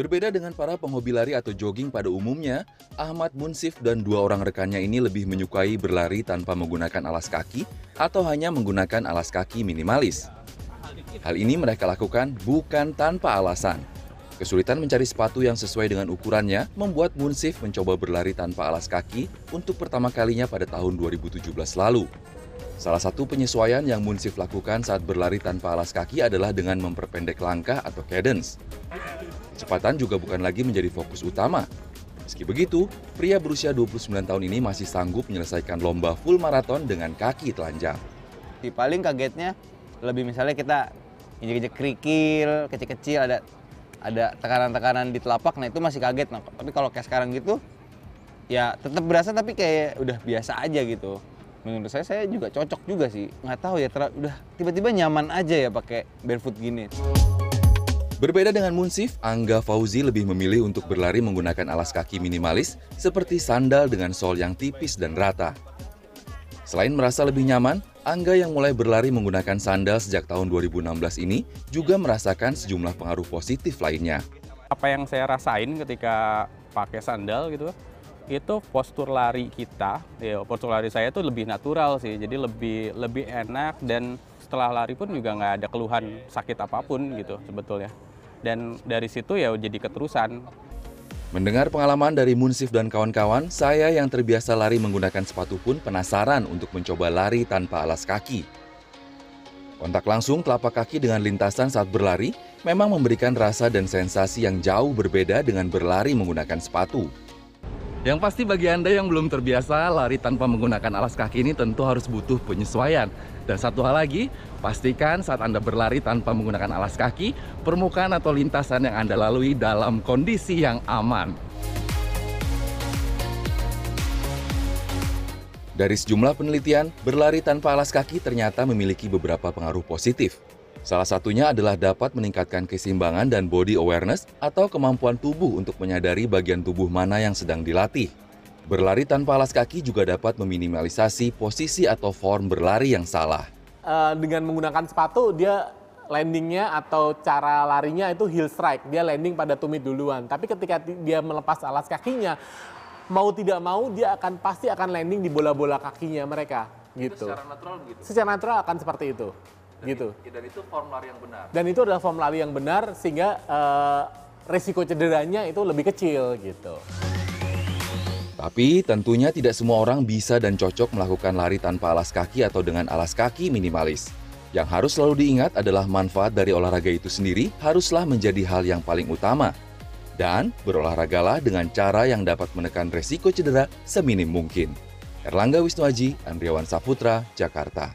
Berbeda dengan para penghobi lari atau jogging pada umumnya, Ahmad Munsif dan dua orang rekannya ini lebih menyukai berlari tanpa menggunakan alas kaki atau hanya menggunakan alas kaki minimalis. Hal ini mereka lakukan bukan tanpa alasan. Kesulitan mencari sepatu yang sesuai dengan ukurannya membuat Munsif mencoba berlari tanpa alas kaki untuk pertama kalinya pada tahun 2017 lalu. Salah satu penyesuaian yang Munsif lakukan saat berlari tanpa alas kaki adalah dengan memperpendek langkah atau cadence. Kecepatan juga bukan lagi menjadi fokus utama. Meski begitu, pria berusia 29 tahun ini masih sanggup menyelesaikan lomba full maraton dengan kaki telanjang. Di paling kagetnya lebih misalnya kita injek-injek kerikil, kecil-kecil ada ada tekanan-tekanan di telapak, nah itu masih kaget. Nah, tapi kalau kayak sekarang gitu, ya tetap berasa tapi kayak udah biasa aja gitu. Menurut saya saya juga cocok juga sih. Nggak tahu ya, udah tiba-tiba nyaman aja ya pakai barefoot gini. Berbeda dengan Munsif, Angga Fauzi lebih memilih untuk berlari menggunakan alas kaki minimalis seperti sandal dengan sol yang tipis dan rata. Selain merasa lebih nyaman, Angga yang mulai berlari menggunakan sandal sejak tahun 2016 ini juga merasakan sejumlah pengaruh positif lainnya. Apa yang saya rasain ketika pakai sandal gitu, itu postur lari kita, ya postur lari saya itu lebih natural sih, jadi lebih lebih enak dan setelah lari pun juga nggak ada keluhan sakit apa pun gitu sebetulnya dan dari situ ya jadi keterusan. Mendengar pengalaman dari Munsif dan kawan-kawan, saya yang terbiasa lari menggunakan sepatu pun penasaran untuk mencoba lari tanpa alas kaki. Kontak langsung telapak kaki dengan lintasan saat berlari memang memberikan rasa dan sensasi yang jauh berbeda dengan berlari menggunakan sepatu. Yang pasti bagi Anda yang belum terbiasa lari tanpa menggunakan alas kaki ini tentu harus butuh penyesuaian. Dan satu hal lagi, pastikan saat Anda berlari tanpa menggunakan alas kaki, permukaan atau lintasan yang Anda lalui dalam kondisi yang aman. Dari sejumlah penelitian, berlari tanpa alas kaki ternyata memiliki beberapa pengaruh positif. Salah satunya adalah dapat meningkatkan keseimbangan dan body awareness atau kemampuan tubuh untuk menyadari bagian tubuh mana yang sedang dilatih. Berlari tanpa alas kaki juga dapat meminimalisasi posisi atau form berlari yang salah. Uh, dengan menggunakan sepatu, dia landingnya atau cara larinya itu heel strike. Dia landing pada tumit duluan. Tapi ketika dia melepas alas kakinya, mau tidak mau dia akan pasti akan landing di bola-bola kakinya mereka. Gitu. secara natural begitu? Secara natural akan seperti itu dan gitu. dan itu form lari yang benar. Dan itu adalah form lari yang benar sehingga uh, resiko cederanya itu lebih kecil gitu. Tapi tentunya tidak semua orang bisa dan cocok melakukan lari tanpa alas kaki atau dengan alas kaki minimalis. Yang harus selalu diingat adalah manfaat dari olahraga itu sendiri haruslah menjadi hal yang paling utama. Dan berolahragalah dengan cara yang dapat menekan resiko cedera seminim mungkin. Erlangga Wisnuaji, Andriawan Saputra, Jakarta.